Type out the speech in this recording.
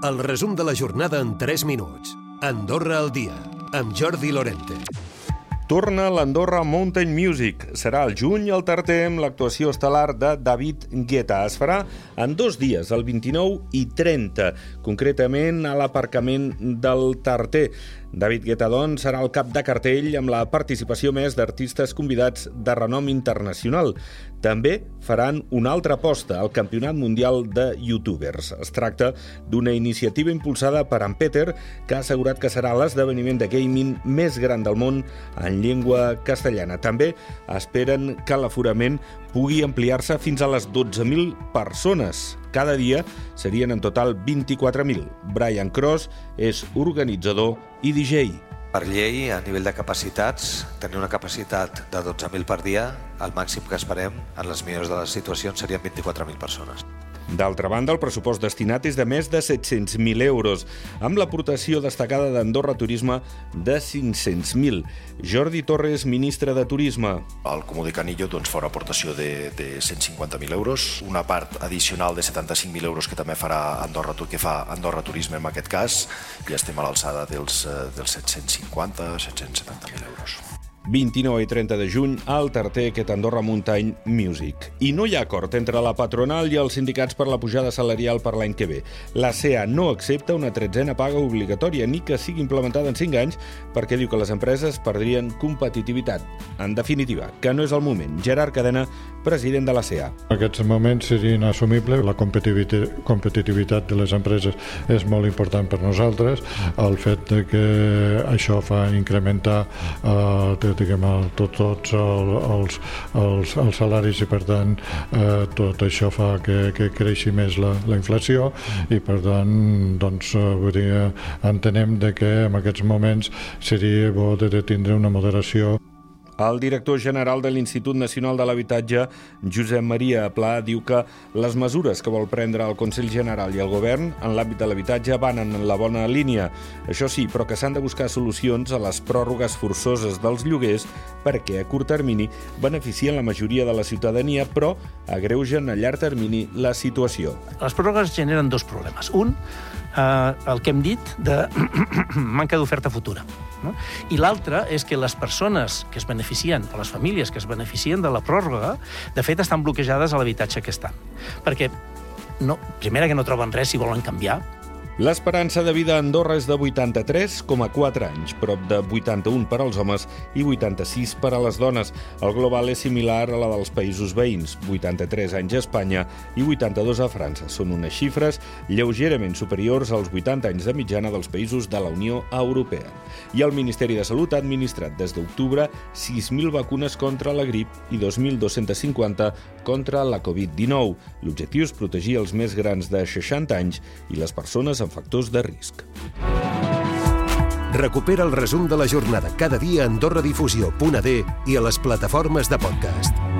El resum de la jornada en 3 minuts. Andorra al dia, amb Jordi Lorente. Torna l'Andorra Mountain Music. Serà el juny al Tarter amb l'actuació estel·lar de David Guetta. Es farà en dos dies, el 29 i 30, concretament a l'aparcament del Tarter. David Guetta, doncs, serà el cap de cartell amb la participació més d'artistes convidats de renom internacional. També faran una altra aposta al Campionat Mundial de Youtubers. Es tracta d'una iniciativa impulsada per en Peter, que ha assegurat que serà l'esdeveniment de gaming més gran del món en llengua castellana. També esperen que l'aforament pugui ampliar-se fins a les 12.000 persones. Cada dia serien en total 24.000. Brian Cross és organitzador i DJ. Per llei, a nivell de capacitats, tenir una capacitat de 12.000 per dia, el màxim que esperem, en les millors de les situacions, serien 24.000 persones. D'altra banda, el pressupost destinat és de més de 700.000 euros, amb l'aportació destacada d'Andorra Turisme de 500.000. Jordi Torres, ministre de Turisme. El Comú de Canillo doncs, fa una aportació de, de 150.000 euros, una part addicional de 75.000 euros que també farà Andorra, que fa Andorra Turisme en aquest cas, i estem a l'alçada dels, eh, dels 750-770.000 euros. 29 i 30 de juny al Tarter aquest Andorra Mountain Music. I no hi ha acord entre la patronal i els sindicats per la pujada salarial per l'any que ve. La CEA no accepta una tretzena paga obligatòria ni que sigui implementada en 5 anys perquè diu que les empreses perdrien competitivitat. En definitiva, que no és el moment. Gerard Cadena, president de la CEA. En aquests moments seria inassumible. La competitivitat de les empreses és molt important per nosaltres. El fet de que això fa incrementar eh, diguem, tot, tots el, els, els, els salaris i per tant eh, tot això fa que, que creixi més la, la inflació i per tant doncs, eh, vull dir, entenem de que en aquests moments seria bo de tindre una moderació el director general de l'Institut Nacional de l'Habitatge, Josep Maria Pla, diu que les mesures que vol prendre el Consell General i el Govern en l'àmbit de l'habitatge van en la bona línia. Això sí, però que s'han de buscar solucions a les pròrrogues forçoses dels lloguers perquè a curt termini beneficien la majoria de la ciutadania, però agreugen a llarg termini la situació. Les pròrrogues generen dos problemes. Un, eh, el que hem dit de manca d'oferta futura. No? I l'altre és que les persones que es beneficien, o les famílies que es beneficien de la pròrroga, de fet estan bloquejades a l'habitatge que estan. Perquè, no, primera, que no troben res si volen canviar, L'esperança de vida a Andorra és de 83,4 anys, prop de 81 per als homes i 86 per a les dones. El global és similar a la dels països veïns, 83 anys a Espanya i 82 a França. Són unes xifres lleugerament superiors als 80 anys de mitjana dels països de la Unió Europea. I el Ministeri de Salut ha administrat des d'octubre 6.000 vacunes contra la grip i 2.250 contra la Covid-19. L'objectiu és protegir els més grans de 60 anys i les persones amb amb factors de risc. Recupera el resum de la jornada cada dia a AndorraDifusió.d i a les plataformes de podcast.